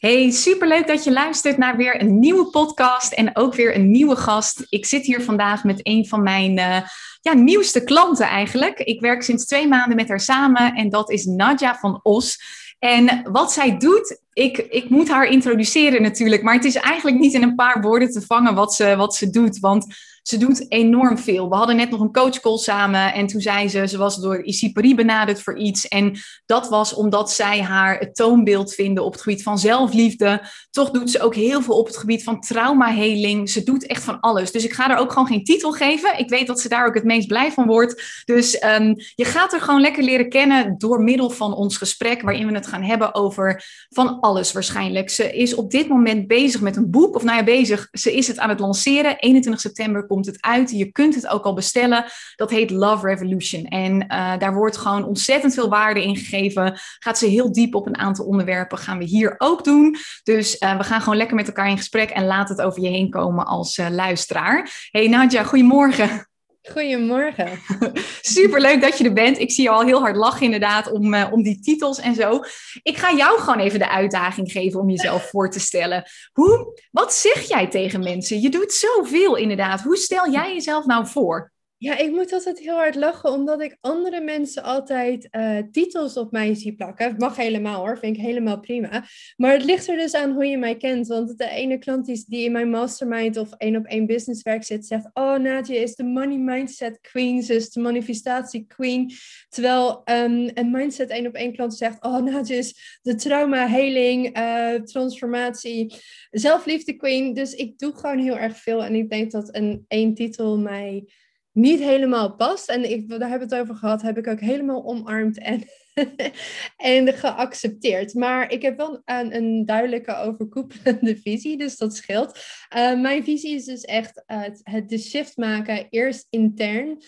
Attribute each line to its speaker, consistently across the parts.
Speaker 1: Hey, superleuk dat je luistert naar weer een nieuwe podcast en ook weer een nieuwe gast. Ik zit hier vandaag met een van mijn uh, ja, nieuwste klanten eigenlijk. Ik werk sinds twee maanden met haar samen en dat is Nadja van Os. En wat zij doet, ik, ik moet haar introduceren natuurlijk, maar het is eigenlijk niet in een paar woorden te vangen wat ze, wat ze doet. Want ze doet enorm veel. We hadden net nog een coachcall samen en toen zei ze, ze was door Isipari benaderd voor iets. En dat was omdat zij haar het toonbeeld vinden op het gebied van zelfliefde. Toch doet ze ook heel veel op het gebied van traumaheling. Ze doet echt van alles. Dus ik ga er ook gewoon geen titel geven. Ik weet dat ze daar ook het meest blij van wordt. Dus um, je gaat er gewoon lekker leren kennen door middel van ons gesprek, waarin we het gaan hebben over van alles waarschijnlijk. Ze is op dit moment bezig met een boek, of nou ja, bezig. Ze is het aan het lanceren. 21 september komt het uit. Je kunt het ook al bestellen. Dat heet Love Revolution. En uh, daar wordt gewoon ontzettend veel waarde in gegeven. Gaat ze heel diep op een aantal onderwerpen. Gaan we hier ook doen. Dus uh, we gaan gewoon lekker met elkaar in gesprek en laat het over je heen komen als uh, luisteraar. Hey Nadja, goedemorgen.
Speaker 2: Goedemorgen.
Speaker 1: Superleuk dat je er bent. Ik zie je al heel hard lachen inderdaad om, uh, om die titels en zo. Ik ga jou gewoon even de uitdaging geven om jezelf voor te stellen. Hoe, wat zeg jij tegen mensen? Je doet zoveel inderdaad. Hoe stel jij jezelf nou voor?
Speaker 2: Ja, ik moet altijd heel hard lachen, omdat ik andere mensen altijd uh, titels op mij zie plakken. Het mag helemaal hoor, vind ik helemaal prima. Maar het ligt er dus aan hoe je mij kent. Want de ene klant die, in mijn mastermind of één op één business werk zit, zegt: Oh, Nadia is de money mindset queen, ze is de manifestatie queen. Terwijl um, een mindset één op één klant zegt: Oh, Nadia is de trauma heling, uh, transformatie, zelfliefde queen. Dus ik doe gewoon heel erg veel. En ik denk dat een één titel mij niet helemaal past. En ik, daar hebben we het over gehad, heb ik ook helemaal omarmd en, en geaccepteerd. Maar ik heb wel een, een duidelijke overkoepelende visie, dus dat scheelt. Uh, mijn visie is dus echt het, het de shift maken, eerst intern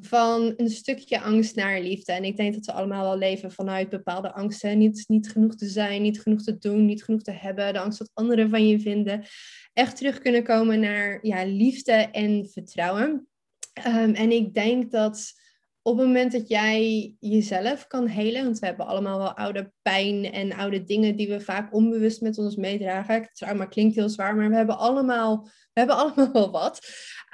Speaker 2: van een stukje angst naar liefde. En ik denk dat we allemaal wel leven vanuit bepaalde angsten. Niet, niet genoeg te zijn, niet genoeg te doen, niet genoeg te hebben. De angst dat anderen van je vinden. Echt terug kunnen komen naar ja, liefde en vertrouwen. Um, en ik denk dat op het moment dat jij jezelf kan helen, want we hebben allemaal wel oude pijn en oude dingen die we vaak onbewust met ons meedragen. Trauma klinkt heel zwaar, maar we hebben allemaal, we hebben allemaal wel wat.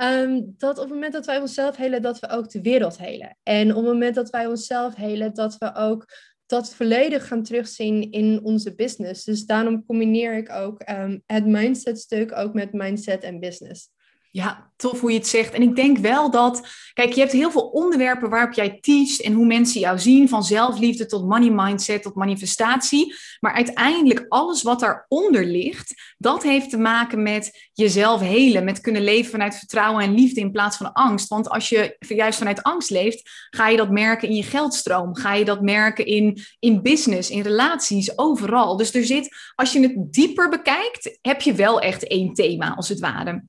Speaker 2: Um, dat op het moment dat wij onszelf helen, dat we ook de wereld helen. En op het moment dat wij onszelf helen, dat we ook dat volledig gaan terugzien in onze business. Dus daarom combineer ik ook um, het mindset stuk ook met mindset en business.
Speaker 1: Ja, tof hoe je het zegt. En ik denk wel dat, kijk, je hebt heel veel onderwerpen waarop jij teacht en hoe mensen jou zien, van zelfliefde tot money mindset tot manifestatie. Maar uiteindelijk alles wat daaronder ligt, dat heeft te maken met jezelf helen, met kunnen leven vanuit vertrouwen en liefde in plaats van angst. Want als je juist vanuit angst leeft, ga je dat merken in je geldstroom, ga je dat merken in, in business, in relaties, overal. Dus er zit, als je het dieper bekijkt, heb je wel echt één thema als het ware.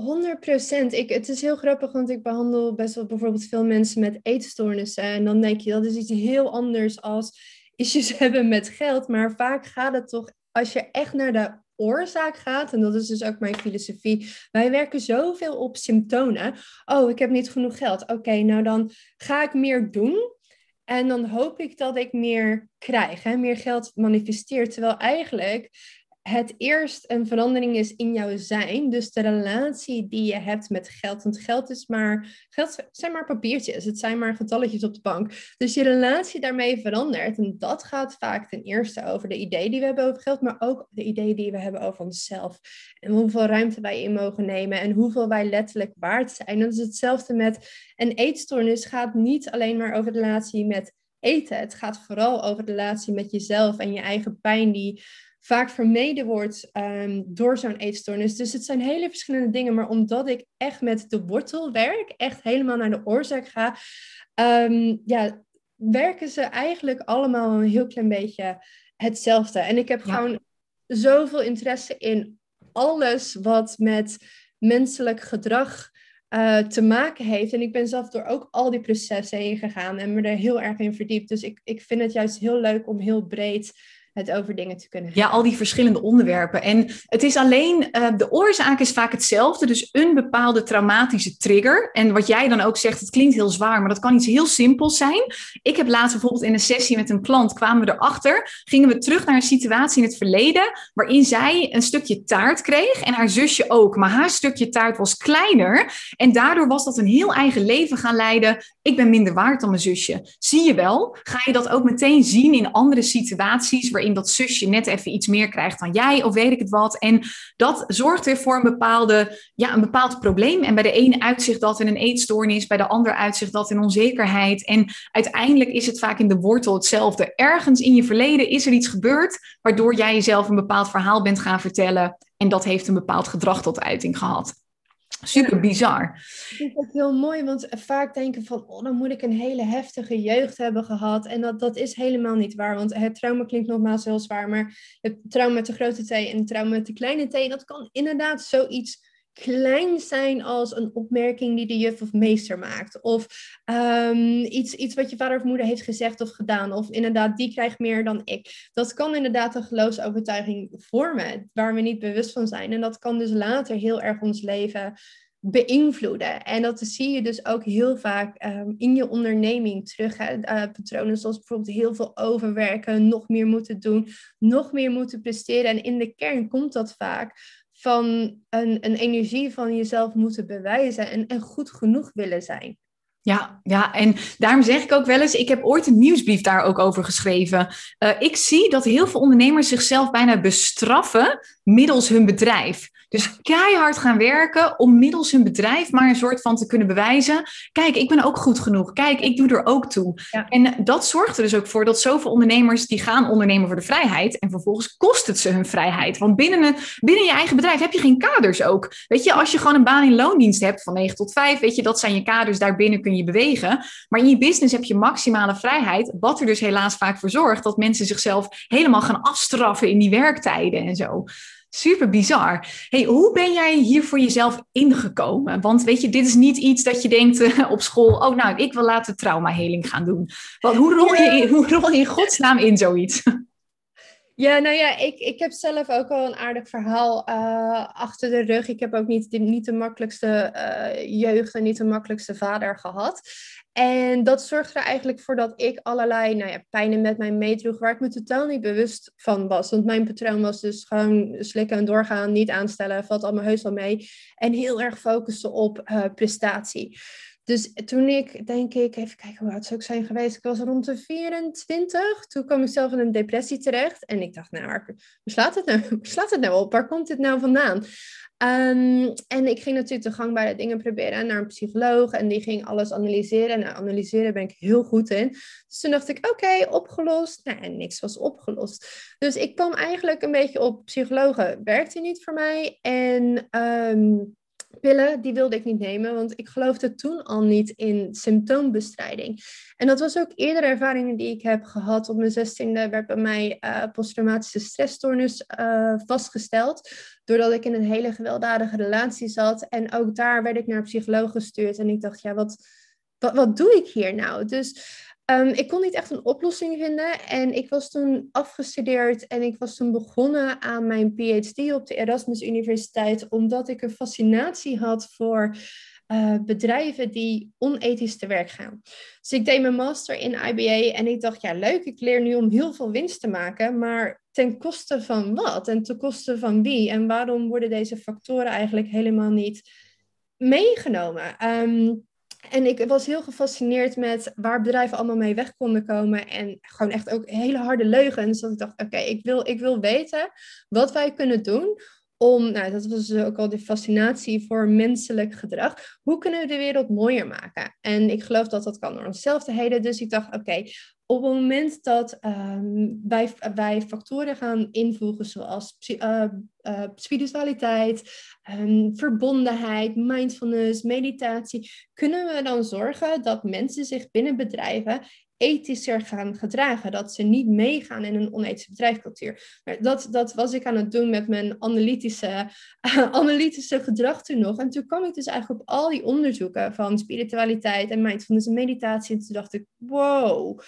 Speaker 2: 100 procent. Het is heel grappig, want ik behandel best wel bijvoorbeeld veel mensen met eetstoornissen. En dan denk je, dat is iets heel anders als issues hebben met geld. Maar vaak gaat het toch, als je echt naar de oorzaak gaat, en dat is dus ook mijn filosofie. Wij werken zoveel op symptomen. Oh, ik heb niet genoeg geld. Oké, nou dan ga ik meer doen. En dan hoop ik dat ik meer krijg, hè? meer geld manifesteert. Terwijl eigenlijk het eerst een verandering is in jouw zijn. Dus de relatie die je hebt met geld. Want geld is maar, geld zijn maar papiertjes. Het zijn maar getalletjes op de bank. Dus je relatie daarmee verandert. En dat gaat vaak ten eerste over de ideeën die we hebben over geld. Maar ook de ideeën die we hebben over onszelf. En hoeveel ruimte wij in mogen nemen. En hoeveel wij letterlijk waard zijn. Dat is hetzelfde met een eetstoornis. gaat niet alleen maar over de relatie met eten. Het gaat vooral over de relatie met jezelf en je eigen pijn die vaak vermeden wordt um, door zo'n eetstoornis. Dus het zijn hele verschillende dingen. Maar omdat ik echt met de wortel werk, echt helemaal naar de oorzaak ga, um, ja, werken ze eigenlijk allemaal een heel klein beetje hetzelfde. En ik heb gewoon zoveel interesse in alles wat met menselijk gedrag uh, te maken heeft. En ik ben zelf door ook al die processen heen gegaan en me er heel erg in verdiept. Dus ik, ik vind het juist heel leuk om heel breed het over dingen te kunnen
Speaker 1: hebben. Ja, al die verschillende onderwerpen. En het is alleen, uh, de oorzaak is vaak hetzelfde. Dus een bepaalde traumatische trigger. En wat jij dan ook zegt, het klinkt heel zwaar, maar dat kan iets heel simpels zijn. Ik heb laatst bijvoorbeeld in een sessie met een klant, kwamen we erachter, gingen we terug naar een situatie in het verleden, waarin zij een stukje taart kreeg en haar zusje ook. Maar haar stukje taart was kleiner. En daardoor was dat een heel eigen leven gaan leiden. Ik ben minder waard dan mijn zusje. Zie je wel? Ga je dat ook meteen zien in andere situaties waarin dat zusje net even iets meer krijgt dan jij of weet ik het wat. En dat zorgt weer voor een, bepaalde, ja, een bepaald probleem. En bij de ene uitzicht dat in een eetstoornis, bij de ander uitzicht dat in onzekerheid. En uiteindelijk is het vaak in de wortel hetzelfde. Ergens in je verleden is er iets gebeurd waardoor jij jezelf een bepaald verhaal bent gaan vertellen. En dat heeft een bepaald gedrag tot uiting gehad. Super bizar.
Speaker 2: Ik vind het heel mooi, want vaak denken van, oh, dan moet ik een hele heftige jeugd hebben gehad. En dat, dat is helemaal niet waar, want het trauma klinkt nogmaals heel zwaar, maar het trauma met de grote T en het trauma met de kleine T, dat kan inderdaad zoiets klein zijn als een opmerking die de juf of meester maakt. Of ehm, iets, iets wat je vader of moeder heeft gezegd of gedaan. Of inderdaad, die krijgt meer dan ik. Dat kan inderdaad een geloofsovertuiging vormen waar we niet bewust van zijn. En dat kan dus later heel erg ons leven beïnvloeden. En dat zie je dus ook heel vaak ehm, in je onderneming terug. Hè? Uh, patronen zoals bijvoorbeeld heel veel overwerken, nog meer moeten doen, nog meer moeten presteren. En in de kern komt dat vaak van een, een energie van jezelf moeten bewijzen en, en goed genoeg willen zijn.
Speaker 1: Ja, ja, en daarom zeg ik ook wel eens, ik heb ooit een nieuwsbrief daar ook over geschreven. Uh, ik zie dat heel veel ondernemers zichzelf bijna bestraffen middels hun bedrijf. Dus keihard gaan werken om middels hun bedrijf maar een soort van te kunnen bewijzen. Kijk, ik ben ook goed genoeg. Kijk, ik doe er ook toe. En dat zorgt er dus ook voor dat zoveel ondernemers die gaan ondernemen voor de vrijheid. En vervolgens kost het ze hun vrijheid. Want binnen, een, binnen je eigen bedrijf heb je geen kaders ook. Weet je, als je gewoon een baan in loondienst hebt van 9 tot 5, weet je, dat zijn je kaders. Daarbinnen kun je bewegen. Maar in je business heb je maximale vrijheid. Wat er dus helaas vaak voor zorgt dat mensen zichzelf helemaal gaan afstraffen in die werktijden en zo. Super bizar. Hey, hoe ben jij hier voor jezelf ingekomen? Want weet je, dit is niet iets dat je denkt uh, op school, oh nou, ik wil later traumaheling gaan doen. Want hoe rol je, in, hoe rol je in godsnaam in zoiets?
Speaker 2: Ja, nou ja, ik, ik heb zelf ook al een aardig verhaal uh, achter de rug. Ik heb ook niet, niet de makkelijkste uh, jeugd en niet de makkelijkste vader gehad. En dat zorgde er eigenlijk voor dat ik allerlei nou ja, pijnen met mij meedroeg, waar ik me totaal niet bewust van was. Want mijn patroon was dus gewoon slikken en doorgaan, niet aanstellen, valt allemaal heus wel mee. En heel erg focussen op uh, prestatie. Dus toen ik, denk ik, even kijken hoe oud zou ik zijn geweest. Ik was rond de 24. Toen kwam ik zelf in een depressie terecht. En ik dacht, nou, waar, slaat het nou, slaat het nou op? Waar komt dit nou vandaan? Um, en ik ging natuurlijk de gangbare dingen proberen naar een psycholoog. En die ging alles analyseren. En nou, analyseren ben ik heel goed in. Dus toen dacht ik, oké, opgelost. Nou, en niks was opgelost. Dus ik kwam eigenlijk een beetje op psychologen. Werkte niet voor mij. En... Um, pillen, die wilde ik niet nemen, want ik geloofde toen al niet in symptoombestrijding. En dat was ook eerdere ervaringen die ik heb gehad. Op mijn zestiende werd bij mij uh, posttraumatische stressstoornis uh, vastgesteld, doordat ik in een hele gewelddadige relatie zat. En ook daar werd ik naar een psycholoog gestuurd en ik dacht, ja, wat, wat, wat doe ik hier nou? Dus Um, ik kon niet echt een oplossing vinden en ik was toen afgestudeerd en ik was toen begonnen aan mijn PhD op de Erasmus Universiteit omdat ik een fascinatie had voor uh, bedrijven die onethisch te werk gaan. Dus ik deed mijn master in IBA en ik dacht, ja leuk, ik leer nu om heel veel winst te maken, maar ten koste van wat en ten koste van wie en waarom worden deze factoren eigenlijk helemaal niet meegenomen? Um, en ik was heel gefascineerd met waar bedrijven allemaal mee weg konden komen. En gewoon echt ook hele harde leugens. Dat ik dacht, oké, ik, wil, ik wil weten wat wij kunnen doen om, nou, dat was dus ook al die fascinatie voor menselijk gedrag. Hoe kunnen we de wereld mooier maken? En ik geloof dat dat kan door onszelf te heden. Dus ik dacht, oké, op het moment dat um, wij, wij factoren gaan invoegen zoals uh, uh, spiritualiteit, um, verbondenheid, mindfulness, meditatie, kunnen we dan zorgen dat mensen zich binnen bedrijven ethischer gaan gedragen. Dat ze niet meegaan in een onethische bedrijfscultuur. Maar dat, dat was ik aan het doen met mijn analytische, analytische gedrag toen nog. En toen kwam ik dus eigenlijk op al die onderzoeken van spiritualiteit en mindfulness en meditatie. En toen dacht ik, wow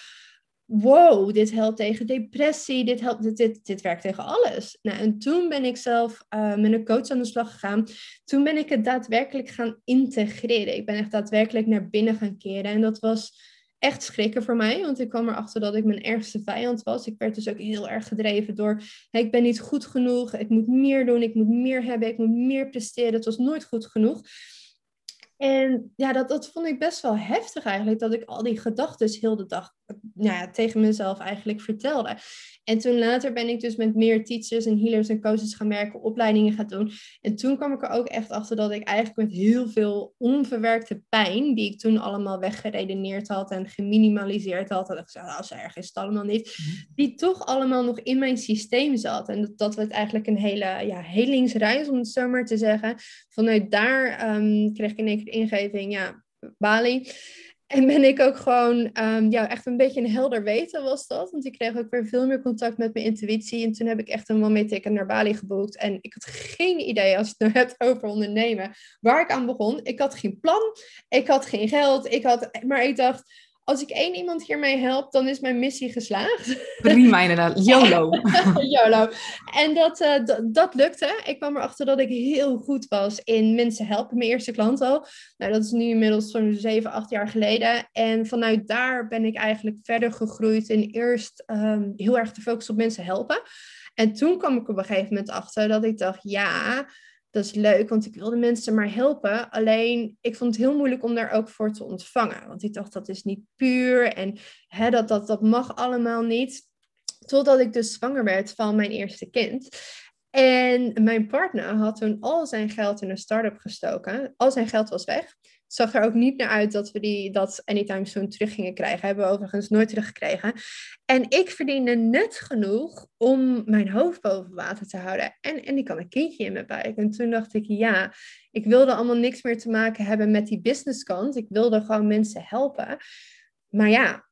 Speaker 2: wow, dit helpt tegen depressie, dit, helpt, dit, dit, dit werkt tegen alles. Nou, en toen ben ik zelf uh, met een coach aan de slag gegaan. Toen ben ik het daadwerkelijk gaan integreren. Ik ben echt daadwerkelijk naar binnen gaan keren. En dat was echt schrikken voor mij, want ik kwam erachter dat ik mijn ergste vijand was. Ik werd dus ook heel erg gedreven door, ik ben niet goed genoeg, ik moet meer doen, ik moet meer hebben, ik moet meer presteren. Het was nooit goed genoeg. En ja, dat, dat vond ik best wel heftig eigenlijk, dat ik al die gedachten heel de dag nou ja, tegen mezelf eigenlijk vertelde. En toen later ben ik dus met meer teachers en healers en coaches gaan werken, opleidingen gaan doen. En toen kwam ik er ook echt achter dat ik eigenlijk met heel veel onverwerkte pijn, die ik toen allemaal weggeredeneerd had en geminimaliseerd had, dat ik zei, nou, zo erg is het allemaal niet, mhm. die toch allemaal nog in mijn systeem zat. En dat, dat werd eigenlijk een hele ja, helingsreis, om het zo maar te zeggen. Vanuit daar um, kreeg ik in één ingeving, ja, Bali. En ben ik ook gewoon, um, ja, echt een beetje een helder weten was dat. Want ik kreeg ook weer veel meer contact met mijn intuïtie. En toen heb ik echt een one naar Bali geboekt. En ik had geen idee, als je het nou hebt over ondernemen, waar ik aan begon. Ik had geen plan, ik had geen geld, ik had, maar ik dacht, als ik één iemand hiermee help, dan is mijn missie geslaagd.
Speaker 1: Prima inderdaad, YOLO.
Speaker 2: YOLO. En dat, uh, dat lukte. Ik kwam erachter dat ik heel goed was in mensen helpen. Mijn eerste klant al. Nou, dat is nu inmiddels zo'n 7, 8 jaar geleden. En vanuit daar ben ik eigenlijk verder gegroeid in eerst um, heel erg te focussen op mensen helpen. En toen kwam ik op een gegeven moment achter dat ik dacht, ja, dat is leuk, want ik wilde mensen maar helpen. Alleen, ik vond het heel moeilijk om daar ook voor te ontvangen. Want ik dacht, dat is niet puur en hè, dat, dat, dat mag allemaal niet. Totdat ik dus zwanger werd van mijn eerste kind. En mijn partner had toen al zijn geld in een start-up gestoken. Al zijn geld was weg zag er ook niet naar uit dat we die, dat anytime soon terug gingen krijgen. Hebben we overigens nooit teruggekregen. En ik verdiende net genoeg om mijn hoofd boven water te houden. En, en ik had een kindje in mijn buik. En toen dacht ik, ja, ik wilde allemaal niks meer te maken hebben met die businesskant. Ik wilde gewoon mensen helpen. Maar ja,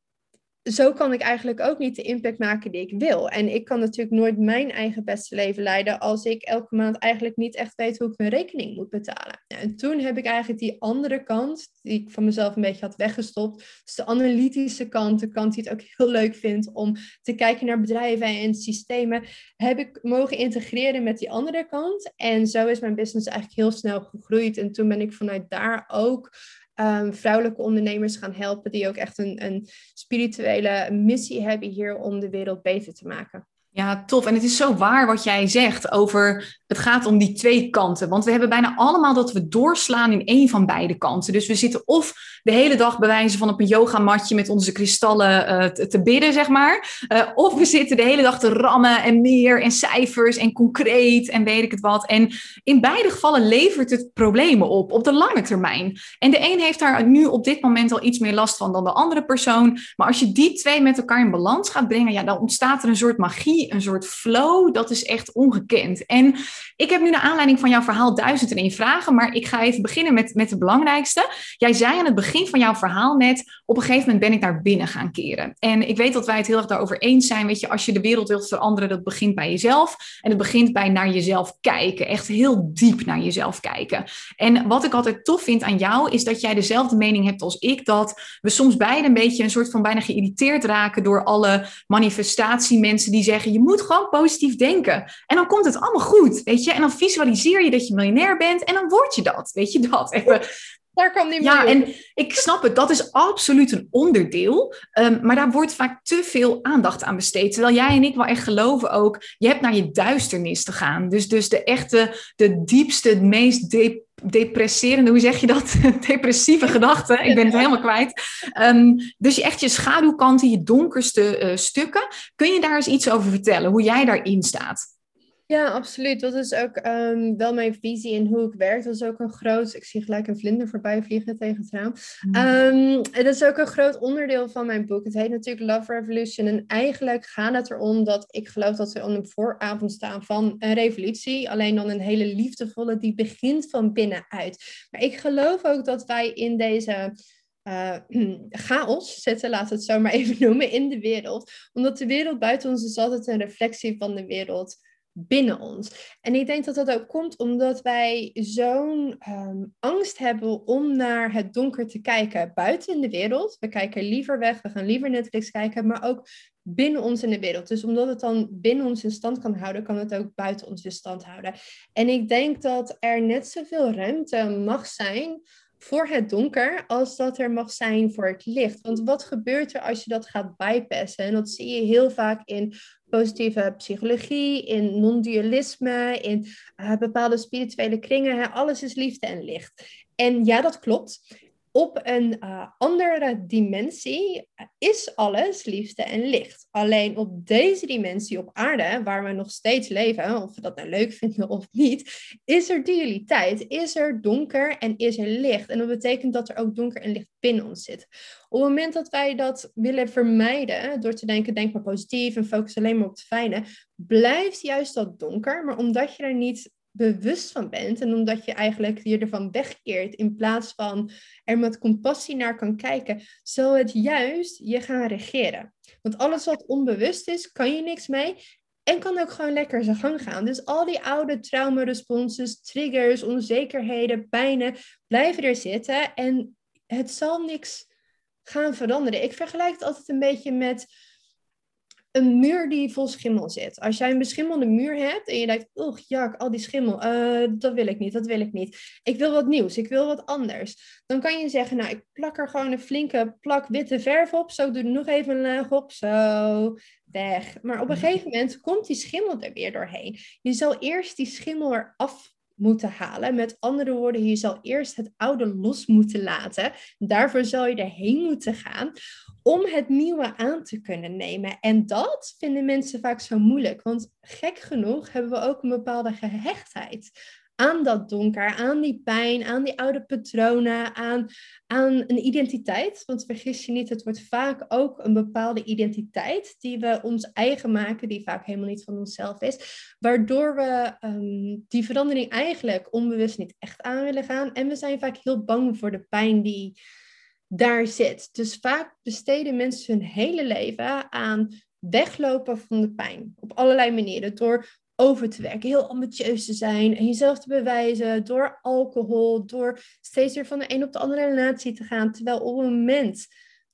Speaker 2: zo kan ik eigenlijk ook niet de impact maken die ik wil. En ik kan natuurlijk nooit mijn eigen beste leven leiden als ik elke maand eigenlijk niet echt weet hoe ik mijn rekening moet betalen. en toen heb ik eigenlijk die andere kant, die ik van mezelf een beetje had weggestopt, dus de analytische kant, de kant die het ook heel leuk vindt om te kijken naar bedrijven en systemen, heb ik mogen integreren met die andere kant. En zo is mijn business eigenlijk heel snel gegroeid. En toen ben ik vanuit daar ook um, vrouwelijke ondernemers gaan helpen die ook echt een, een spirituele missie hebben hier om de wereld beter te maken.
Speaker 1: Ja, tof. En het is zo waar wat jij zegt over het gaat om die twee kanten. Want we hebben bijna allemaal dat we doorslaan in één van beide kanten. Dus we zitten of de hele dag bij wijze van op een yogamatje met onze kristallen uh, te, bidden, zeg maar. Uh, of we zitten de hele dag te rammen en meer en cijfers en concreet en weet ik het wat. En in beide gevallen levert het problemen op, op de lange termijn. En de een heeft daar nu op dit moment al iets meer last van dan de andere persoon. Maar als je die twee met elkaar in balans gaat brengen, ja, dan ontstaat er een soort magie, een soort flow. Dat is echt ongekend. En ik heb nu naar aanleiding van jouw verhaal duizend en één vragen, maar ik ga even beginnen met, met de belangrijkste. Jij zei aan het begin van jouw verhaal net, op een gegeven moment ben ik naar binnen gaan keren. En ik weet dat wij het heel erg daarover eens zijn. Weet je, als je de wereld wilt veranderen, dat begint bij jezelf. En het begint bij naar jezelf kijken. Echt heel diep naar jezelf kijken. En wat ik altijd tof vind aan jou, is dat jij dezelfde mening hebt als ik, dat we soms beide een beetje een soort van bijna geïrriteerd raken door alle manifestatiemensen die zeggen, je moet gewoon positief denken. En dan komt het allemaal goed. Weet je, en dan visualiseer je dat je miljonair bent en dan word je dat. Weet je dat? Even
Speaker 2: daar kan niet
Speaker 1: Ja, en ik snap het, dat is absoluut een onderdeel. Um, maar daar wordt vaak te veel aandacht aan besteed. Terwijl jij en ik wel echt geloven ook, je hebt naar je duisternis te gaan. Dus, dus de echte, de diepste, het meest de depresserende, hoe zeg je dat? Depressieve gedachten. Ik ben het helemaal kwijt. Um, dus echt je schaduwkanten, je donkerste uh, stukken. Kun je daar eens iets over vertellen, hoe jij daarin staat?
Speaker 2: Ja, absoluut. Dat is ook um, wel mijn visie in hoe ik werk. Dat is ook een groot... Ik zie gelijk een vlinder voorbij vliegen tegen het raam. Um, dat is ook een groot onderdeel van mijn boek. Het heet natuurlijk Love Revolution. En eigenlijk gaat het erom dat ik geloof dat we aan de vooravond staan van een revolutie. Alleen dan een hele liefdevolle die begint van binnenuit. Maar ik geloof ook dat wij in deze... Uh, chaos zitten, laten we het zo maar even noemen, in de wereld. Omdat de wereld buiten ons is altijd een reflectie van de wereld binnen ons. En ik denk dat dat ook komt omdat wij zo'n ehm, angst hebben om naar het donker te kijken buiten in de wereld. We kijken liever weg, we gaan liever Netflix kijken, maar ook binnen ons in de wereld. Dus omdat het dan binnen ons in stand kan houden, kan het ook buiten ons in stand houden. En ik denk dat er net zoveel ruimte mag zijn voor het donker als dat er mag zijn voor het licht. Want wat gebeurt er als je dat gaat bypassen? En dat zie je heel vaak in positieve psychologie, in non-dualisme, in uh, bepaalde spirituele kringen. Hè? Alles is liefde en licht. En ja, dat klopt op een uh, andere dimensie is alles liefde en licht. Alleen op deze dimensie op aarde, waar we nog steeds leven, of we dat nou leuk vinden of niet, is er dualiteit, is er donker en is er licht. En dat betekent dat er ook donker en licht binnen ons zit. Op het moment dat wij dat willen vermijden, door te denken, denk maar positief en focus alleen maar op het fijne, blijft juist dat donker. Maar omdat je er niet bewust van bent en omdat je eigenlijk je ervan wegkeert in plaats van er met compassie naar kan kijken, zal het juist je gaan regeren. Want alles wat onbewust is, kan je niks mee en kan ook gewoon lekker zijn gang gaan. Dus al die oude traumaresponses, triggers, onzekerheden, pijnen blijven er zitten en het zal niks gaan veranderen. Ik vergelijk het altijd een beetje met een muur die vol schimmel zit. Als jij een beschimmelde muur hebt en je denkt, oh jak, al die schimmel, uh, dat wil ik niet, dat wil ik niet. Ik wil wat nieuws, ik wil wat anders. Dan kan je zeggen, nou, ik plak er gewoon een flinke plak witte verf op. Zo doe ik nog even een laag op, zo, weg. Maar op een gegeven moment komt die schimmel er weer doorheen. Je zal eerst die schimmel eraf moeten halen. Met andere woorden, je zal eerst het oude los moeten laten. Daarvoor zal je erheen moeten gaan om het nieuwe aan te kunnen nemen. En dat vinden mensen vaak zo moeilijk, want gek genoeg hebben we ook een bepaalde gehechtheid aan dat donker, aan die pijn, aan die oude patronen, aan, aan een identiteit. Want vergis je niet, het wordt vaak ook een bepaalde identiteit die we ons eigen maken, die vaak helemaal niet van onszelf is, waardoor we ehm, die verandering eigenlijk onbewust niet echt aan willen gaan. En we zijn vaak heel bang voor de pijn die daar zit. Dus vaak besteden mensen hun hele leven aan weglopen van de pijn. Op allerlei manieren. Door over te werken, heel ambitieus te zijn jezelf te bewijzen door alcohol, door steeds weer van de een op de andere relatie te gaan. Terwijl op het moment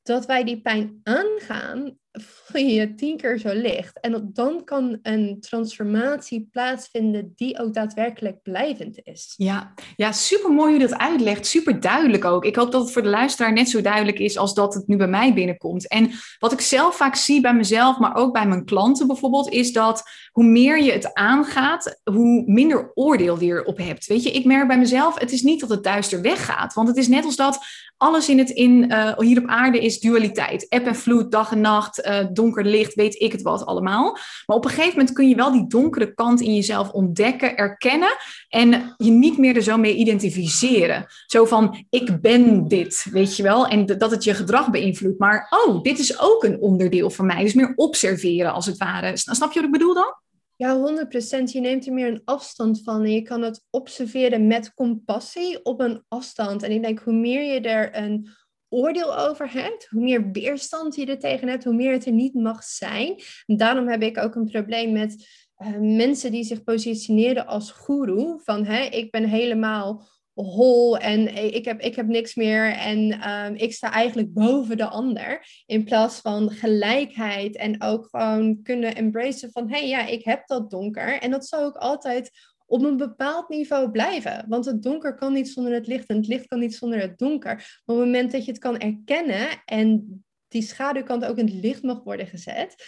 Speaker 2: dat wij die pijn aangaan, voel je tien keer zo licht. En dan kan een transformatie plaatsvinden die ook daadwerkelijk blijvend is.
Speaker 1: Ja, ja super mooi hoe je dat uitlegt. Super duidelijk ook. Ik hoop dat het voor de luisteraar net zo duidelijk is als dat het nu bij mij binnenkomt. En wat ik zelf vaak zie bij mezelf, maar ook bij mijn klanten bijvoorbeeld, is dat hoe meer je het aangaat, hoe minder oordeel je erop hebt. Weet je, ik merk bij mezelf, het is niet dat het duister weggaat. Want het is net als dat alles in het in, uh, hier op aarde is dualiteit. App en vloed, dag en nacht, uh, donker licht, weet ik het wat allemaal. Maar op een gegeven moment kun je wel die donkere kant in jezelf ontdekken, erkennen en je niet meer er zo mee identificeren. Zo van, ik ben dit, weet je wel, en dat het je gedrag beïnvloedt. Maar, oh, dit is ook een onderdeel van mij. Dus meer observeren als het ware. Snap je wat ik bedoel dan?
Speaker 2: Ja, 100%. Je neemt er meer een afstand van en je kan het observeren met compassie op een afstand. En ik denk, hoe meer je er een oordeel over hebt, hoe meer weerstand je er tegen hebt, hoe meer het er niet mag zijn. Daarom heb ik ook een probleem met uh, mensen die zich positioneren als guru. Van hè, ik ben helemaal hol en ik heb, ik heb niks meer en um, ik sta eigenlijk boven de ander. In plaats van gelijkheid en ook gewoon kunnen embracen van hé hey, ja, ik heb dat donker. En dat zou ook altijd op een bepaald niveau blijven. Want het donker kan niet zonder het licht en het licht kan niet zonder het donker. Maar op het moment dat je het kan erkennen en die schaduwkant ook in het licht mag worden gezet,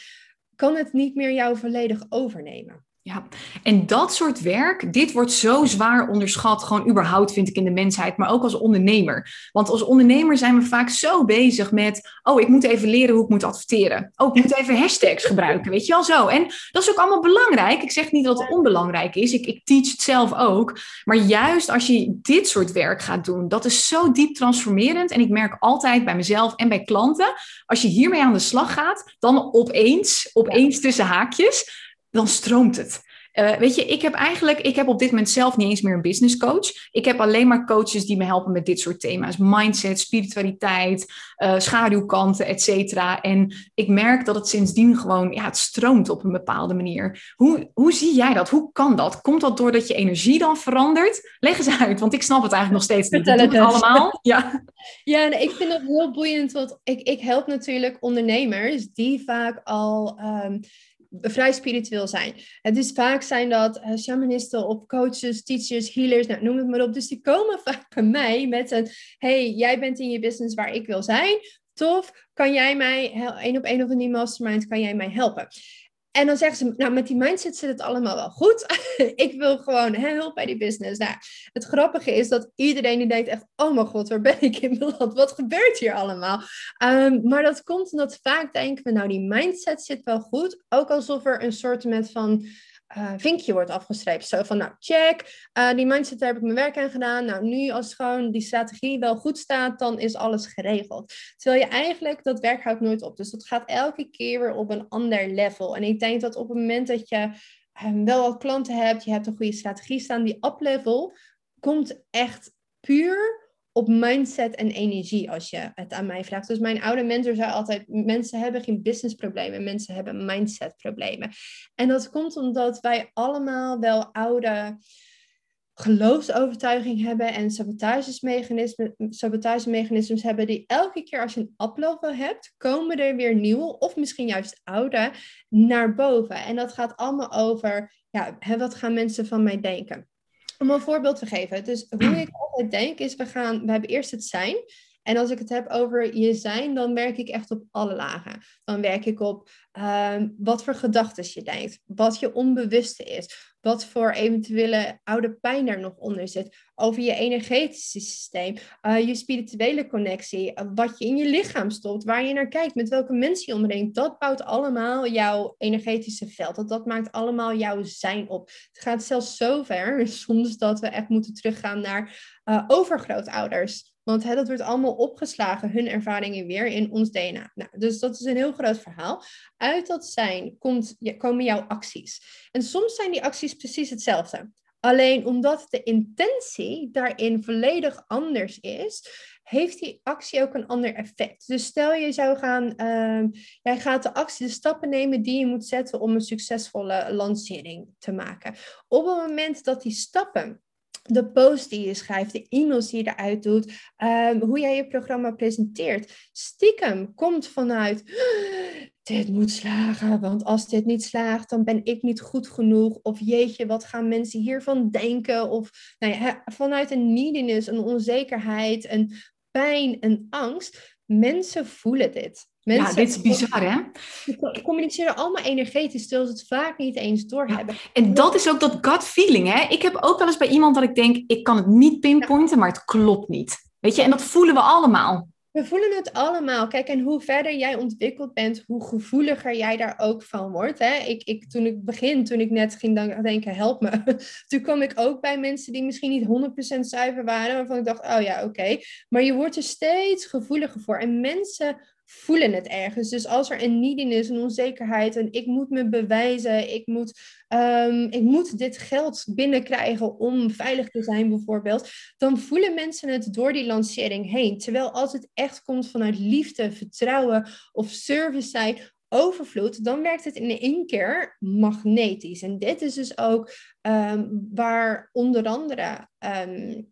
Speaker 2: kan het niet meer jou volledig overnemen.
Speaker 1: Ja, en dat soort werk, dit wordt zo zwaar onderschat, gewoon überhaupt vind ik in de mensheid, maar ook als ondernemer. Want als ondernemer zijn we vaak zo bezig met, oh, ik moet even leren hoe ik moet adverteren. Oh, ik moet even hashtags gebruiken, weet je wel zo. En dat is ook allemaal belangrijk. Ik zeg niet dat het onbelangrijk is, ik, ik teach het zelf ook. Maar juist als je dit soort werk gaat doen, dat is zo diep transformerend. En ik merk altijd bij mezelf en bij klanten, als je hiermee aan de slag gaat, dan opeens, opeens tussen haakjes, dan stroomt het. Uh, weet je, ik heb eigenlijk, ik heb op dit moment zelf niet eens meer een business coach. Ik heb alleen maar coaches die me helpen met dit soort thema's. Mindset, spiritualiteit, uh, schaduwkanten, et cetera. En ik merk dat het sindsdien gewoon, ja, het stroomt op een bepaalde manier. Hoe, hoe zie jij dat? Hoe kan dat? Komt dat doordat je energie dan verandert? Leg eens uit, want ik snap het eigenlijk nog steeds niet. Vertel het allemaal. Ja,
Speaker 2: ja nee, ik vind dat heel boeiend, want ik, ik help natuurlijk ondernemers die vaak al... Um, vrij spiritueel zijn. Het is vaak zijn dat uh, shamanisten of coaches, teachers, healers, nou, noem het maar op. Dus die komen vaak bij mij met een, hey, jij bent in je business waar ik wil zijn. Tof, kan jij mij, één op één of een die mastermind, kan jij mij helpen? En dan zeggen ze, nou met die mindset zit het allemaal wel goed. ik wil gewoon hulp bij die business. Nou, het grappige is dat iedereen die denkt echt, oh mijn god, waar ben ik in land? Wat gebeurt hier allemaal? Um, maar dat komt omdat vaak denken we, nou die mindset zit wel goed. Ook alsof er een soort van uh, vinkje wordt afgestreept. Zo van, nou, check, uh, die mindset, heb ik mijn werk aan gedaan. Nou, nu als gewoon die strategie wel goed staat, dan is alles geregeld. Terwijl je eigenlijk, dat werk houdt nooit op. Dus dat gaat elke keer weer op een ander level. En ik denk dat op het moment dat je um, wel wat klanten hebt, je hebt een goede strategie staan, die up-level komt echt puur op mindset en energie als je het aan mij vraagt. Dus mijn oude mentor zei altijd, mensen hebben geen businessproblemen, mensen hebben mindsetproblemen. En dat komt omdat wij allemaal wel oude geloofsovertuiging hebben en sabotagemechanismen, sabotagemechanismes hebben die elke keer als je een upload hebt, komen er weer nieuwe of misschien juist oude naar boven. En dat gaat allemaal over, ja, wat gaan mensen van mij denken? Om een voorbeeld te geven. Dus hoe ik altijd denk is, we, gaan, we hebben eerst het zijn. En als ik het heb over je zijn, dan werk ik echt op alle lagen. Dan werk ik op ehm, wat voor gedachten je denkt, wat je onbewuste is, wat voor eventuele oude pijn er nog onder zit, over je energetische systeem, uh, je spirituele connectie, uh, wat je in je lichaam stopt, waar je naar kijkt, met welke mensen je omringt. Dat bouwt allemaal jouw energetische veld. Dat, dat maakt allemaal jouw zijn op. Het gaat zelfs zo ver, soms dat we echt moeten teruggaan naar uh, overgrootouders. Want dat wordt allemaal opgeslagen, hun ervaringen weer in ons DNA. Nou, dus dat is een heel groot verhaal. Uit dat zijn komt, komen jouw acties. En soms zijn die acties precies hetzelfde. Alleen omdat de intentie daarin volledig anders is, heeft die actie ook een ander effect. Dus stel je zou gaan, uh, jij gaat de actie, de stappen nemen die je moet zetten om een succesvolle lancering te maken. Op het moment dat die stappen de post die je schrijft, de e-mails die je eruit doet, ehm, hoe jij je programma presenteert. Stiekem komt vanuit, dit moet slagen, want als dit niet slaagt, dan ben ik niet goed genoeg. Of jeetje, wat gaan mensen hiervan denken? Of nou ja, vanuit een neediness, een onzekerheid, een pijn, een angst. Mensen voelen dit. Mensen,
Speaker 1: ja, dit is bizar, hè?
Speaker 2: communiceren allemaal energetisch, terwijl ze het vaak niet eens doorhebben.
Speaker 1: Ja, en dat is ook dat gut feeling, hè? Ik heb ook wel eens bij iemand dat ik denk, ik kan het niet pinpointen, maar het klopt niet. Weet je, en dat voelen we allemaal.
Speaker 2: We voelen het allemaal. Kijk, en hoe verder jij ontwikkeld bent, hoe gevoeliger jij daar ook van wordt. Hè? Ik, ik, toen ik begin, toen ik net ging denken, help me. Toen kwam ik ook bij mensen die misschien niet 100% zuiver waren. Waarvan ik dacht, oh ja, oké. Maar je wordt er steeds gevoeliger voor. En mensen voelen het ergens. Dus als er een neediness, een onzekerheid, en ik moet me bewijzen, ik moet, um, ik moet dit geld binnenkrijgen om veilig te zijn bijvoorbeeld, dan voelen mensen het door die lancering heen. Terwijl als het echt komt vanuit liefde, vertrouwen of service zijn, overvloed, dan werkt het in één keer magnetisch. En dit is dus ook um, waar onder andere um,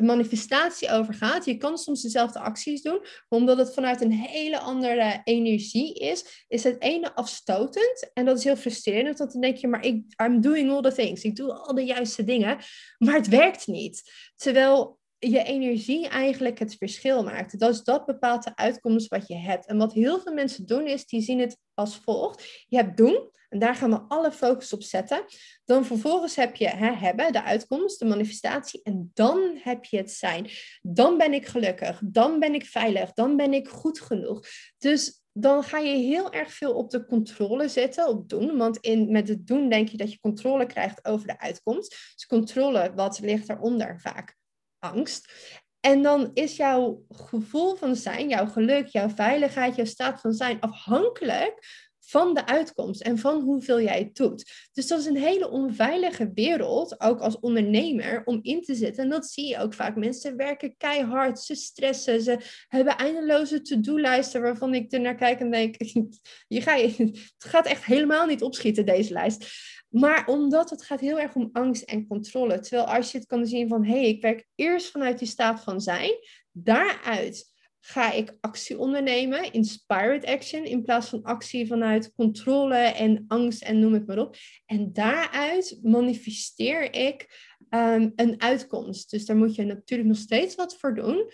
Speaker 2: manifestatie over gaat. Je kan soms dezelfde acties doen, omdat het vanuit een hele andere energie is, is het ene afstotend. En dat is heel frustrerend, want dan denk je, maar ik, I'm doing all the things. Ik doe al de juiste dingen, maar het werkt niet. Terwijl je energie eigenlijk het verschil maakt. Dus dat bepaalt de uitkomst wat je hebt. En wat heel veel mensen doen is, die zien het als volgt. Je hebt doen, en daar gaan we alle focus op zetten. Dan vervolgens heb je hè, hebben, de uitkomst, de manifestatie. En dan heb je het zijn. Dan ben ik gelukkig. Dan ben ik veilig. Dan ben ik goed genoeg. Dus dan ga je heel erg veel op de controle zetten, op doen. Want in, met het doen denk je dat je controle krijgt over de uitkomst. Dus controle, wat ligt eronder vaak? Angst. En dan is jouw gevoel van zijn, jouw geluk, jouw veiligheid, jouw staat van zijn afhankelijk van de uitkomst en van hoeveel jij het doet. Dus dat is een hele onveilige wereld, ook als ondernemer, om in te zitten. En dat zie je ook vaak. Mensen werken keihard, ze stressen, ze hebben eindeloze to-do-lijsten waarvan ik er naar kijk en denk, je ga, het gaat echt helemaal niet opschieten, deze lijst. Maar omdat het gaat heel erg om angst en controle. Terwijl als je het kan zien van, hé, hey, ik werk eerst vanuit die staat van zijn, daaruit ga ik actie ondernemen, inspired action, in plaats van actie vanuit controle en angst en noem het maar op. En daaruit manifesteer ik ehm, een uitkomst. Dus daar moet je natuurlijk nog steeds wat voor doen.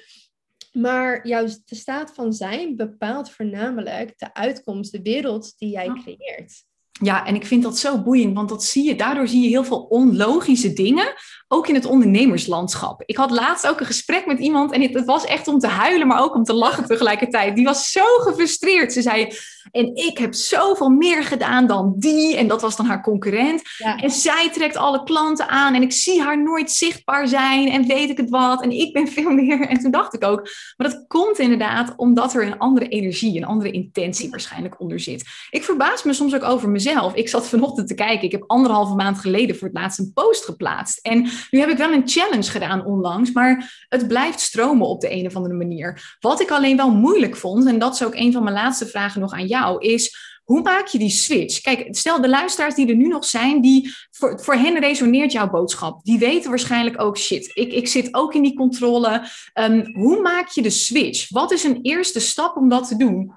Speaker 2: Maar juist de staat van zijn bepaalt voornamelijk de uitkomst, de wereld die jij creëert.
Speaker 1: Ja, en ik vind dat zo boeiend, want dat zie je, daardoor zie je heel veel onlogische dingen, ook in het ondernemerslandschap. Ik had laatst ook een gesprek met iemand en het, het was echt om te huilen, maar ook om te lachen tegelijkertijd. Die was zo gefrustreerd. Ze zei, en ik heb zoveel meer gedaan dan die, en dat was dan haar concurrent. En zij trekt alle klanten aan en ik zie haar nooit zichtbaar zijn en weet ik het wat, en ik ben veel meer. En toen dacht ik ook, maar dat komt inderdaad omdat er een andere energie, een andere intentie waarschijnlijk onder zit. Ik verbaas me soms ook over mezelf ik zat vanochtend te kijken. Ik heb anderhalve maand geleden voor het laatst een post geplaatst. En nu heb ik wel een challenge gedaan onlangs, maar het blijft stromen op de een of andere manier. Wat ik alleen wel moeilijk vond, en dat is ook een van mijn laatste vragen nog aan jou, is hoe maak je die switch? Kijk, stel de luisteraars die er nu nog zijn, die voor, voor hen resoneert jouw boodschap. Die weten waarschijnlijk ook shit. Ik, ik zit ook in die controle. Um, hoe maak je de switch? Wat is een eerste stap om dat te doen?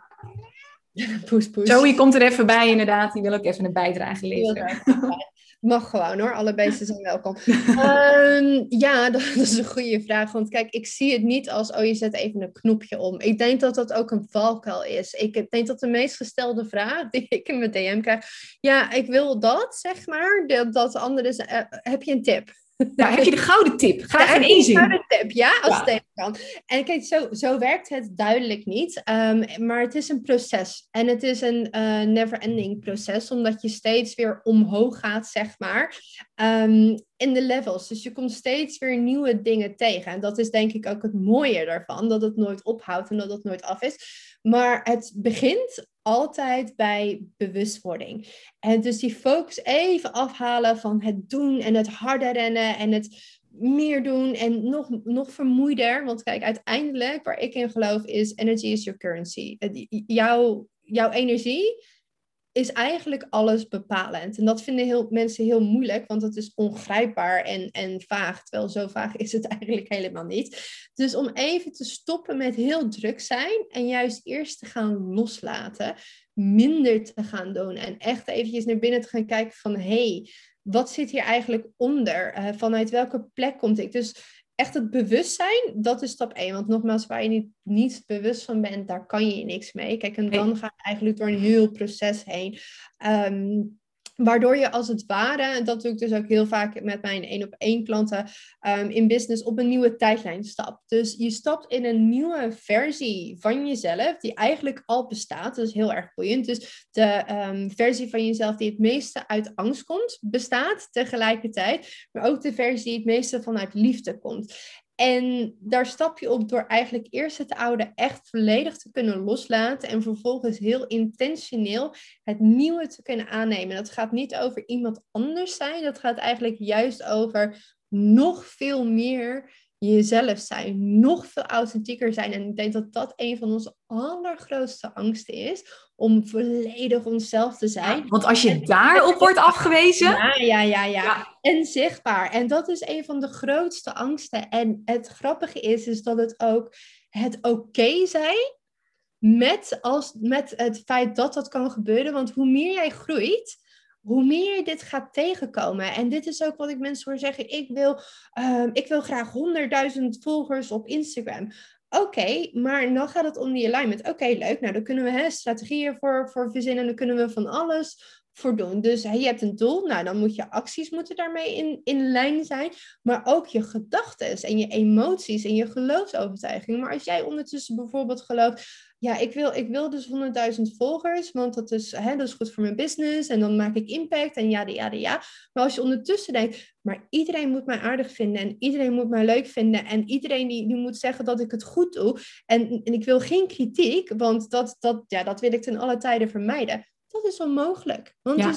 Speaker 2: poes, poes.
Speaker 1: Joey komt er even bij, inderdaad. Die wil ook even een bijdrage leveren.
Speaker 2: Mag gewoon hoor, alle beesten zijn welkom. um, ja, dat is een goede vraag. Want kijk, ik zie het niet als, oh je zet even een knopje om. Ik denk dat dat ook een valkuil is. Ik denk dat de meest gestelde vraag die ik in mijn DM krijg, ja, ik wil dat, zeg maar. Dat, dat andere is, uh, heb je een tip?
Speaker 1: Ja, heb je de gouden tip? Graag in één zin.
Speaker 2: gouden tip, ja, als het even kan. En kijk, zo, zo werkt het duidelijk niet. Um, maar het is een proces. En het is een uh, never-ending proces, omdat je steeds weer omhoog gaat, zeg maar, um, in de levels. Dus je komt steeds weer nieuwe dingen tegen. En dat is denk ik ook het mooie daarvan, dat het nooit ophoudt en dat het nooit af is. Maar het begint altijd bij bewustwording. En dus die focus even afhalen van het doen en het harder rennen en het meer doen en nog, nog vermoeider. Want kijk, uiteindelijk waar ik in geloof is energy is your currency. Jouw, jouw energie is eigenlijk alles bepalend. En dat vinden heel, mensen heel moeilijk, want het is ongrijpbaar en, en vaag. Terwijl zo vaag is het eigenlijk helemaal niet. Dus om even te stoppen met heel druk zijn en juist eerst te gaan loslaten, minder te gaan doen en echt eventjes naar binnen te gaan kijken van hé, hey, wat zit hier eigenlijk onder? Uh, vanuit welke plek komt ik? Dus echt het bewustzijn, dat is stap 1. Want nogmaals, waar je niet, niet bewust van bent, daar kan je niks mee. Kijk, en dan ga je eigenlijk door een heel proces heen. Um, Waardoor je als het ware, en dat doe ik dus ook heel vaak met mijn één op één klanten um, in business, op een nieuwe tijdlijn stapt. Dus je stapt in een nieuwe versie van jezelf, die eigenlijk al bestaat. Dat is heel erg boeiend. Dus de um, versie van jezelf die het meeste uit angst komt, bestaat tegelijkertijd. Maar ook de versie die het meeste vanuit liefde komt. En daar stap je op door eigenlijk eerst het oude echt volledig te kunnen loslaten en vervolgens heel intentioneel het nieuwe te kunnen aannemen. Dat gaat niet over iemand anders zijn, dat gaat eigenlijk juist over nog veel meer jezelf zijn, nog veel authentieker zijn. En ik denk dat dat een van onze allergrootste angsten is, om volledig onszelf te zijn.
Speaker 1: want als je daarop wordt afgewezen...
Speaker 2: Ja, ja, ja, ja, En zichtbaar. En dat is een van de grootste angsten. En het grappige is, is dat het ook het oké zijn met, als, met het feit dat dat kan gebeuren. Want hoe meer jij groeit, hoe meer je dit gaat tegenkomen. En dit is ook wat ik mensen hoor zeggen. Ik wil, uh, ik wil graag 100.000 volgers op Instagram. Oké, maar dan gaat het om die alignment. Oké, leuk. Nou, dan kunnen we hè, strategieën voor, voor verzinnen. Dan kunnen we van alles voor doen. Dus je hebt een doel. Nou, dan moet je acties moeten daarmee in, in lijn zijn. Maar ook je gedachten en je emoties en je geloofsovertuiging. Maar als jij ondertussen bijvoorbeeld gelooft ja, ik wil, ik wil dus 100.000 volgers, want dat is, hè, dat is goed voor mijn business en dan maak ik impact en ja, ja, ja. Maar als je ondertussen denkt, maar iedereen moet mij aardig vinden en iedereen moet mij leuk vinden en iedereen die, die moet zeggen dat ik het goed doe en, en ik wil geen kritiek, want dat, dat, ja, dat wil ik ten alle tijden vermijden. Dat is onmogelijk. Want ja.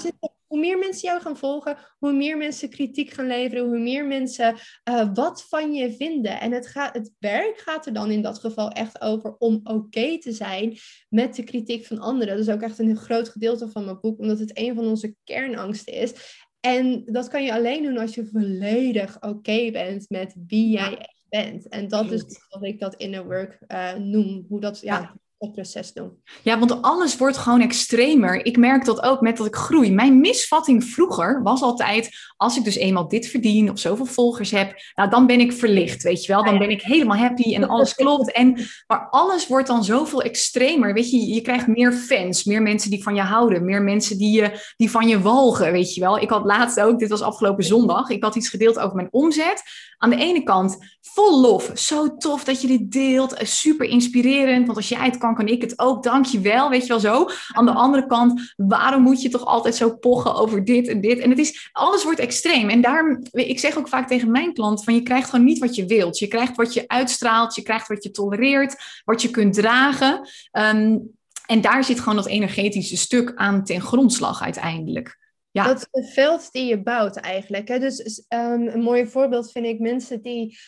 Speaker 2: hoe meer mensen jou gaan volgen, hoe meer mensen kritiek gaan leveren, hoe meer mensen uh, wat van je vinden. En het, gaat, het werk gaat er dan in dat geval echt over om oké te zijn met de kritiek van anderen. Dat is ook echt een groot gedeelte van mijn boek, omdat het een van onze kernangsten is. En dat kan je alleen doen als je volledig oké bent met wie jij echt bent. En dat is wat ik dat inner work uh, noem. Hoe dat, ja proces doen.
Speaker 1: Ja, want alles wordt gewoon extremer. Ik merk dat ook met dat ik groei. Mijn misvatting vroeger was altijd, als ik dus eenmaal dit verdien of zoveel volgers heb, nou dan ben ik verlicht, weet je wel. Dan ben ik helemaal happy en alles klopt. En, maar alles wordt dan zoveel extremer. Weet je, je krijgt meer fans, meer mensen die van je houden, meer mensen die, je, die van je walgen, weet je wel. Ik had laatst ook, dit was afgelopen zondag, ik had iets gedeeld over mijn omzet. Aan de ene kant vol lof. Zo tof dat je dit deelt. Super inspirerend. Want als jij het kan, kan ik het ook. Dank je wel. Weet je wel zo. Aan de andere kant, waarom moet je toch altijd zo pochen over dit en dit? En het is, alles wordt extreem. En daarom, ik zeg ook vaak tegen mijn klant: van je krijgt gewoon niet wat je wilt. Je krijgt wat je uitstraalt. Je krijgt wat je tolereert. Wat je kunt dragen. Ehm, en daar zit gewoon dat energetische stuk aan ten grondslag uiteindelijk.
Speaker 2: Ja. Dat is veld die je bouwt eigenlijk. Hè? Dus um, een mooi voorbeeld vind ik mensen die...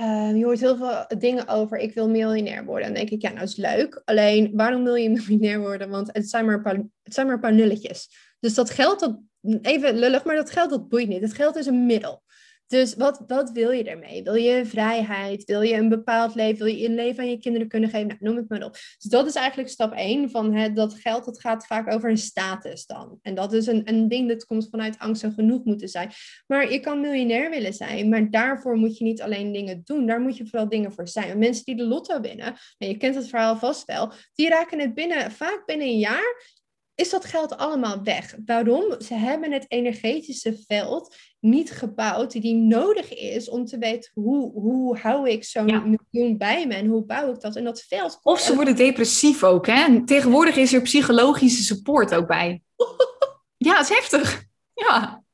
Speaker 2: Uh, je hoort heel veel dingen over, ik wil miljonair worden. Dan denk ik, ja, nou is leuk. Alleen, waarom wil je miljonair worden? Want het zijn maar een paar, het zijn maar een paar nulletjes. Dus dat geld, dat, even lullig, maar dat geld dat boeit niet. Het geld is een middel. Dus wat, wat wil je ermee? Wil je vrijheid? Wil je een bepaald leven? Wil je een leven aan je kinderen kunnen geven? Nou, noem het maar op. Dus dat is eigenlijk stap 1 van het, dat geld. Dat gaat vaak over een status dan. En dat is een, een ding dat komt vanuit angst en genoeg moeten zijn. Maar je kan miljonair willen zijn. Maar daarvoor moet je niet alleen dingen doen. Daar moet je vooral dingen voor zijn. En mensen die de lotto winnen, nou, je kent het verhaal vast wel. Die raken het binnen, vaak binnen een jaar is dat geld allemaal weg. Waarom? Ze hebben het energetische veld niet gebouwd die nodig is om te weten hoe, hoe hou ik zo'n ja. miljoen bij me en hoe bouw ik dat. En dat veld.
Speaker 1: Of ze worden depressief ook. Hè? tegenwoordig is er psychologische support ook bij. ja, het is heftig. Ja.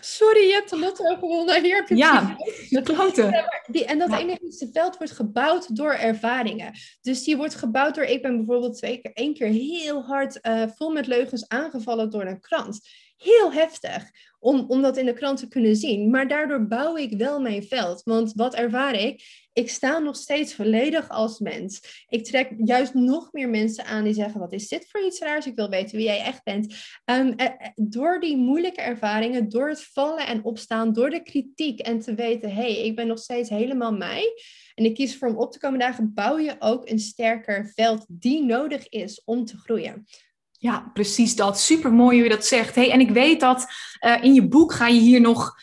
Speaker 2: Sorry, je hebt de lotto gewonnen. Hier heb je
Speaker 1: Ja, de kloten.
Speaker 2: En dat ja. energetische veld wordt gebouwd door ervaringen. Dus die wordt gebouwd door... Ik ben bijvoorbeeld twee keer, één keer heel hard uh, vol met leugens aangevallen door een krant. Heel heftig om, om dat in de krant te kunnen zien. Maar daardoor bouw ik wel mijn veld. Want wat ervaar ik? Ik sta nog steeds volledig als mens. Ik trek juist nog meer mensen aan die zeggen: Wat is dit voor iets raars? Ik wil weten wie jij echt bent. Um, door die moeilijke ervaringen, door het vallen en opstaan, door de kritiek en te weten: Hé, hey, ik ben nog steeds helemaal mij. En ik kies voor om op te komen dagen, bouw je ook een sterker veld die nodig is om te groeien.
Speaker 1: Ja, precies dat. Super mooi hoe je dat zegt. Hey, en ik weet dat uh, in je boek ga je hier nog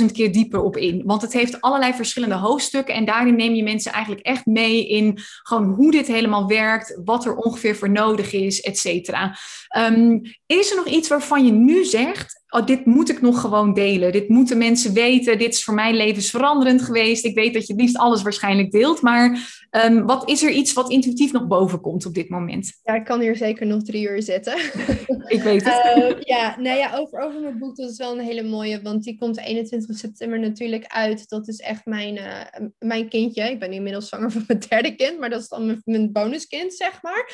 Speaker 1: 10.000 keer dieper op in. Want het heeft allerlei verschillende hoofdstukken. En daarin neem je mensen eigenlijk echt mee in gewoon hoe dit helemaal werkt, wat er ongeveer voor nodig is, et cetera. Um, is er nog iets waarvan je nu zegt, oh, dit moet ik nog gewoon delen. Dit moeten mensen weten. Dit is voor mij levensveranderend geweest. Ik weet dat je het liefst alles waarschijnlijk deelt. Maar um, wat is er iets wat intuïtief nog boven komt op dit moment?
Speaker 2: Ja, ik kan hier zeker nog drie uur zitten.
Speaker 1: ik weet het.
Speaker 2: Uh, ja, nou ja, over, over mijn boek, dat is wel een hele mooie. Want die komt 21 september natuurlijk uit. Dat is echt mijn, uh, mijn kindje. Ik ben inmiddels zwanger van mijn derde kind. Maar dat is dan mijn, mijn bonuskind, zeg maar.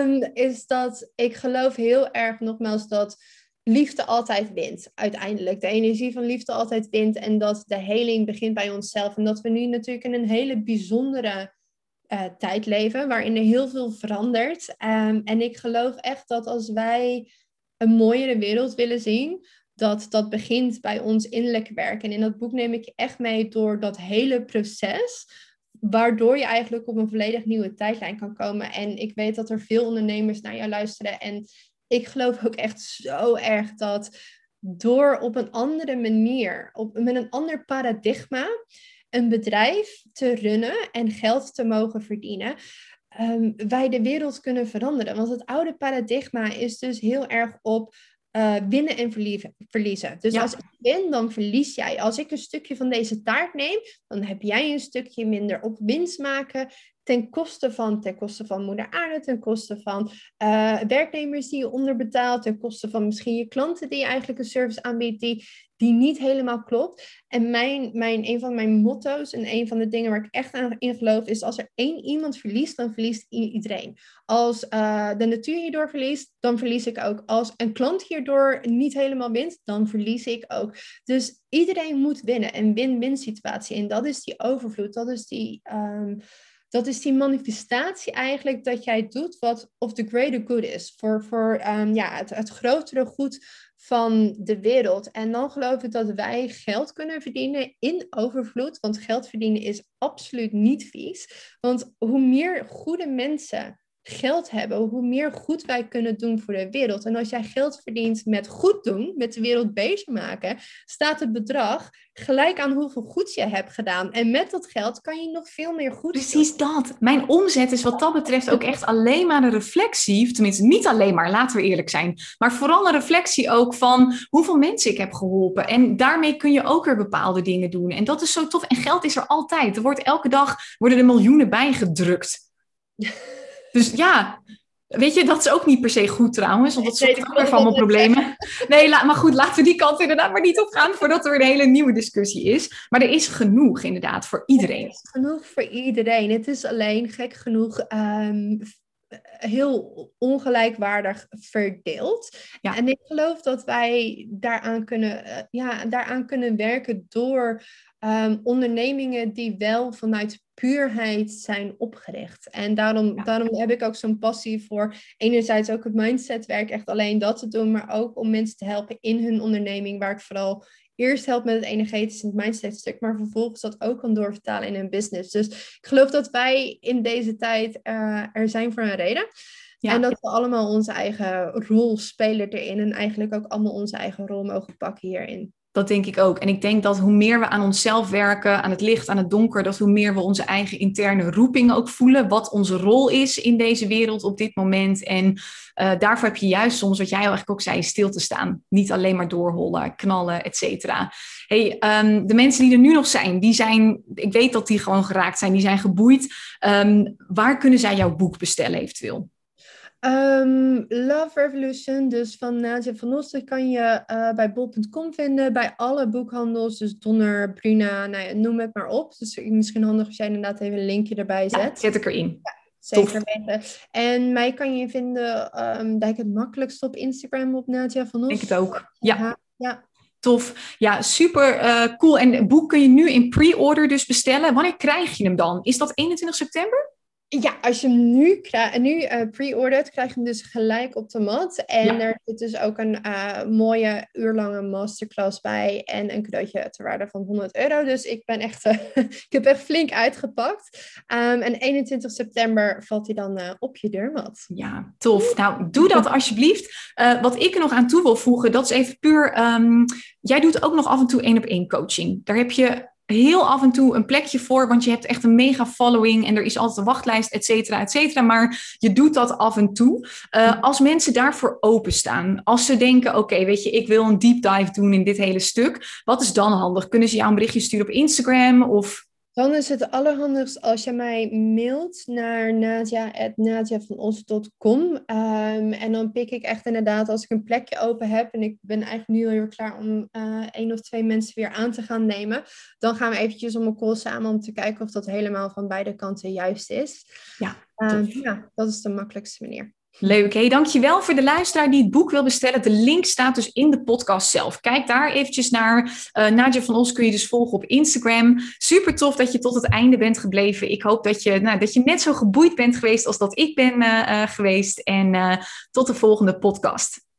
Speaker 2: Um, is dat ik geloof heel erg nogmaals dat liefde altijd wint, uiteindelijk. De energie van liefde altijd wint en dat de heling begint bij onszelf. En dat we nu natuurlijk in een hele bijzondere uh, tijd leven, waarin er heel veel verandert. Um, en ik geloof echt dat als wij een mooiere wereld willen zien, dat dat begint bij ons innerlijke werk. En in dat boek neem ik je echt mee door dat hele proces waardoor je eigenlijk op een volledig nieuwe tijdlijn kan komen. En ik weet dat er veel ondernemers naar jou luisteren. En ik geloof ook echt zo erg dat door op een andere manier, op, met een ander paradigma, een bedrijf te runnen en geld te mogen verdienen, um, wij de wereld kunnen veranderen. Want het oude paradigma is dus heel erg op uh, winnen en verliezen. Dus als ik win, dan verlies jij. Als ik een stukje van deze taart neem, dan heb jij een stukje minder op winst maken ten koste van, ten koste van moeder aarde, ten koste van uh, werknemers die je onderbetaalt, ten koste van misschien je klanten die je eigenlijk een service aanbiedt die, die niet helemaal klopt. En mijn, mijn, een van mijn motto's en een van de dingen waar ik echt aan in geloof is als er één iemand verliest, dan verliest iedereen. Als uh, de natuur hierdoor verliest, dan verlies ik ook. Als een klant hierdoor niet helemaal wint, dan verlies ik ook. Dus iedereen moet winnen. Een win-win situatie. En dat is die overvloed, dat is die... Um, dat is die manifestatie eigenlijk dat jij doet wat of the greater good is. Voor, voor um, ja, het, het grotere goed van de wereld. En dan geloof ik dat wij geld kunnen verdienen in overvloed. Want geld verdienen is absoluut niet vies. Want hoe meer goede mensen geld hebben, hoe meer goed wij kunnen doen voor de wereld. En als jij geld verdient met goed doen, met de wereld bezig maken, staat het bedrag gelijk aan hoeveel goed je hebt gedaan. En met dat geld kan je nog veel meer goed
Speaker 1: Precies dat. Mijn omzet is wat dat betreft ook echt alleen maar een reflectie, tenminste niet alleen maar, laten we eerlijk zijn, maar vooral een reflectie ook van hoeveel mensen ik heb geholpen. En daarmee kun je ook weer bepaalde dingen doen. En dat is zo tof. En geld is er altijd. Er wordt elke dag worden er miljoenen bijgedrukt. Dus ja, weet je, dat is ook niet per se goed trouwens, want dat zorgt ook weer van mijn problemen. Nee, maar goed, laten we die kant inderdaad maar niet op gaan voordat er een hele nieuwe discussie is. Maar er is genoeg inderdaad voor iedereen. Er is
Speaker 2: genoeg voor iedereen. Het is alleen gek genoeg um, heel ongelijkwaardig verdeeld. Ja. En ik geloof dat wij daaraan kunnen, uh, ja, daaraan kunnen werken door um, ondernemingen die wel vanuit puurheid zijn opgericht. En daarom, daarom heb ik ook zo'n passie voor enerzijds ook het mindsetwerk, echt alleen dat te doen, maar ook om mensen te helpen in hun onderneming, waar ik vooral eerst help met het energetische en het mindset stuk, maar vervolgens dat ook kan doorvertalen in hun business. Dus ik geloof dat wij in deze tijd uh, er zijn voor een reden. Ja. En dat we allemaal onze eigen rol spelen erin en eigenlijk ook allemaal onze eigen rol mogen pakken hierin.
Speaker 1: Dat denk ik ook. En ik denk dat hoe meer we aan onszelf werken, aan het licht, aan het donker, dat hoe meer we onze eigen interne roeping ook voelen, wat onze rol is in deze wereld op dit moment. En uh, daarvoor heb je juist soms, wat jij eigenlijk ook zei, stil te staan. Niet alleen maar doorhollen, knallen, et cetera. Hey, um, de mensen die er nu nog zijn, die zijn, ik weet dat die gewoon geraakt zijn, die zijn geboeid. Um, waar kunnen zij jouw boek bestellen eventueel?
Speaker 2: Um, Love Revolution, dus van Nadia van Nosten, kan je uh, bij bol.com vinden. Bij alle boekhandels, dus Donner, Bruna, nou ja, noem het maar op. Dus misschien handig als jij inderdaad even een linkje erbij zet. Ja,
Speaker 1: zet ik erin.
Speaker 2: Ja, zeker weten. En mij kan je vinden, um, denk het makkelijkst op Instagram op Nadia van Nosten.
Speaker 1: Ik het ook, ja. ja. Tof. Ja, super uh, cool. En het boek kun je nu in pre-order dus bestellen. Wanneer krijg je hem dan? Is dat 21 september?
Speaker 2: Ja, als je hem nu, nu uh, pre-ordert, krijg je hem dus gelijk op de mat. En er zit dus ook een uh, mooie uurlange masterclass bij en een cadeautje ter waarde van 100 euro. Dus ik ben echt, uh, ik heb echt flink uitgepakt. Um, en 21 september valt hij dan op je deurmat.
Speaker 1: Ja, tof. Nou, doe dat alsjeblieft. wat ik er nog aan toe wil voegen, dat is even puur, um, jij doet ook nog af en toe één op één coaching. Daar heb je heel af en toe een plekje voor, want je hebt echt een mega following en er is altijd een wachtlijst, et cetera, et cetera. Maar je doet dat af en toe. Uh, als mensen daarvoor openstaan, als ze denken, oké, weet je, ik wil een deep dive doen in dit hele stuk, wat is dan handig? Kunnen ze jou een berichtje sturen op Instagram of
Speaker 2: dan is het allerhandigst als je mij mailt naar nadia.nadiavanossen.com. Um, ehm, en dan pik ik echt inderdaad, als ik een plekje open heb en ik ben eigenlijk nu al heel klaar om uh, één of twee mensen weer aan te gaan nemen, dan gaan we eventjes om een call samen om te kijken of dat helemaal van beide kanten juist is.
Speaker 1: Ja,
Speaker 2: um, ja dat is de makkelijkste manier.
Speaker 1: Leuk. Hey, dankjewel voor de luisteraar die het boek wil bestellen. De link staat dus in de podcast zelf. Kijk daar eventjes naar. Uh, Nadja van Os kun je dus volgen op Instagram. Super tof dat je tot het einde bent gebleven. Ik hoop dat je, nou, dat je net zo geboeid bent geweest als dat ik ben uh, uh, geweest. En tot de volgende podcast.